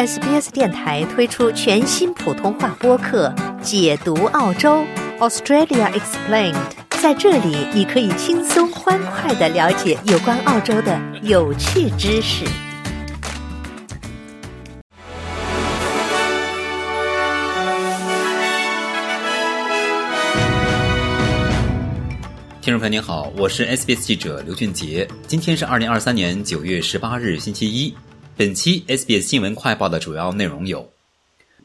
SBS 电台推出全新普通话播客《解读澳洲 Australia Explained》。在这里，你可以轻松欢快的了解有关澳洲的有趣知识。听众朋友您好，我是 SBS 记者刘俊杰。今天是二零二三年九月十八日，星期一。本期 SBS 新闻快报的主要内容有：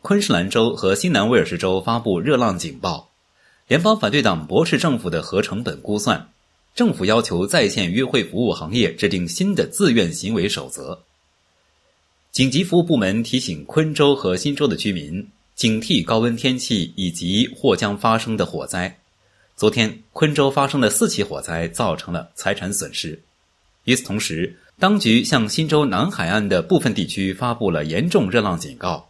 昆士兰州和新南威尔士州发布热浪警报；联邦反对党驳斥政府的核成本估算；政府要求在线约会服务行业制定新的自愿行为守则；紧急服务部门提醒昆州和新州的居民警惕高温天气以及或将发生的火灾。昨天，昆州发生了四起火灾，造成了财产损失。与此同时，当局向新州南海岸的部分地区发布了严重热浪警告，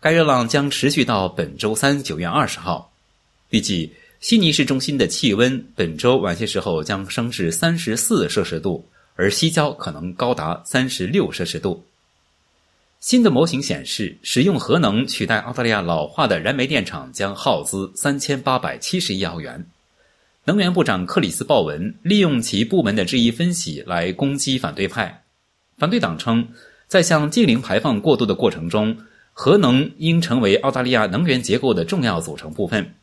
该热浪将持续到本周三九月二十号。预计悉尼市中心的气温本周晚些时候将升至三十四摄氏度，而西郊可能高达三十六摄氏度。新的模型显示，使用核能取代澳大利亚老化的燃煤电厂将耗资三千八百七十亿澳元。能源部长克里斯·鲍文利用其部门的质疑分析来攻击反对派。反对党称，在向净零排放过渡的过程中，核能应成为澳大利亚能源结构的重要组成部分。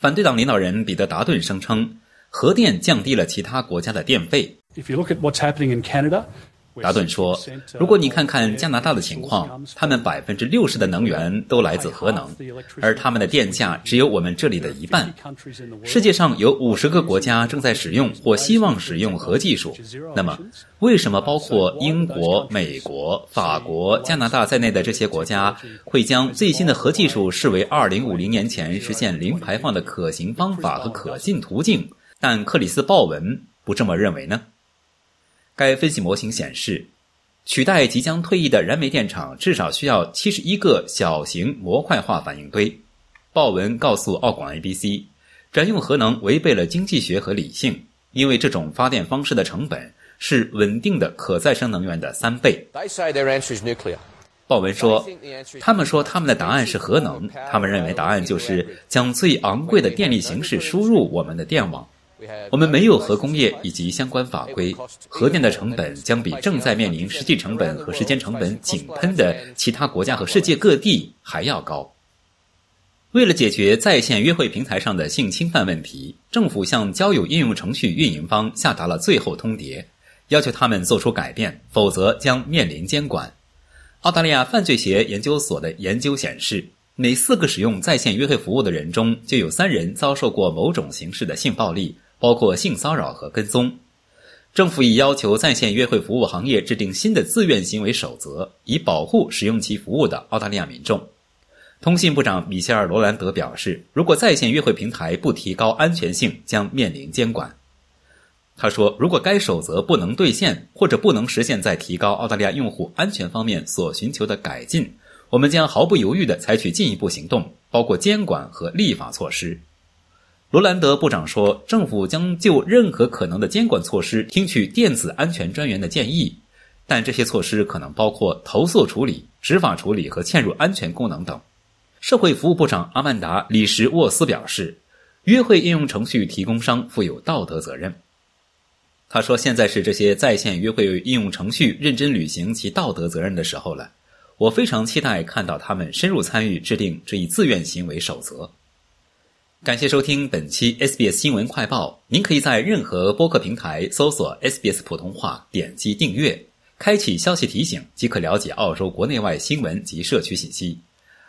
反对党领导人彼得·达顿声称，核电降低了其他国家的电费。If you look at what's happening in Canada. 达顿说：“如果你看看加拿大的情况，他们百分之六十的能源都来自核能，而他们的电价只有我们这里的一半。世界上有五十个国家正在使用或希望使用核技术。那么，为什么包括英国、美国、法国、加拿大在内的这些国家会将最新的核技术视为二零五零年前实现零排放的可行方法和可信途径？但克里斯·鲍文不这么认为呢？”该分析模型显示，取代即将退役的燃煤电厂至少需要七十一个小型模块化反应堆。鲍文告诉澳广 ABC，转用核能违背了经济学和理性，因为这种发电方式的成本是稳定的可再生能源的三倍。鲍文说：“他们说他们的答案是核能，他们认为答案就是将最昂贵的电力形式输入我们的电网。”我们没有核工业以及相关法规，核电的成本将比正在面临实际成本和时间成本井喷的其他国家和世界各地还要高。为了解决在线约会平台上的性侵犯问题，政府向交友应用程序运营方下达了最后通牒，要求他们做出改变，否则将面临监管。澳大利亚犯罪学研究所的研究显示，每四个使用在线约会服务的人中，就有三人遭受过某种形式的性暴力。包括性骚扰和跟踪，政府已要求在线约会服务行业制定新的自愿行为守则，以保护使用其服务的澳大利亚民众。通信部长米歇尔·罗兰德表示，如果在线约会平台不提高安全性，将面临监管。他说，如果该守则不能兑现，或者不能实现在提高澳大利亚用户安全方面所寻求的改进，我们将毫不犹豫地采取进一步行动，包括监管和立法措施。罗兰德部长说，政府将就任何可能的监管措施听取电子安全专员的建议，但这些措施可能包括投诉处理、执法处理和嵌入安全功能等。社会服务部长阿曼达·里什沃斯表示，约会应用程序提供商负有道德责任。他说：“现在是这些在线约会应用程序认真履行其道德责任的时候了。我非常期待看到他们深入参与制定这一自愿行为守则。”感谢收听本期 SBS 新闻快报。您可以在任何播客平台搜索 SBS 普通话，点击订阅，开启消息提醒，即可了解澳洲国内外新闻及社区信息。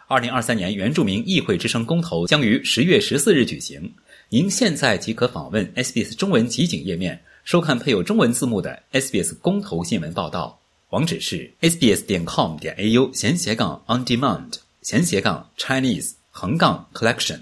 二零二三年原住民议会之声公投将于十月十四日举行。您现在即可访问 SBS 中文集锦页面，收看配有中文字幕的 SBS 公投新闻报道。网址是 sbs 点 com 点 au 闲斜杠 on demand 闲斜杠 Chinese 横杠 collection。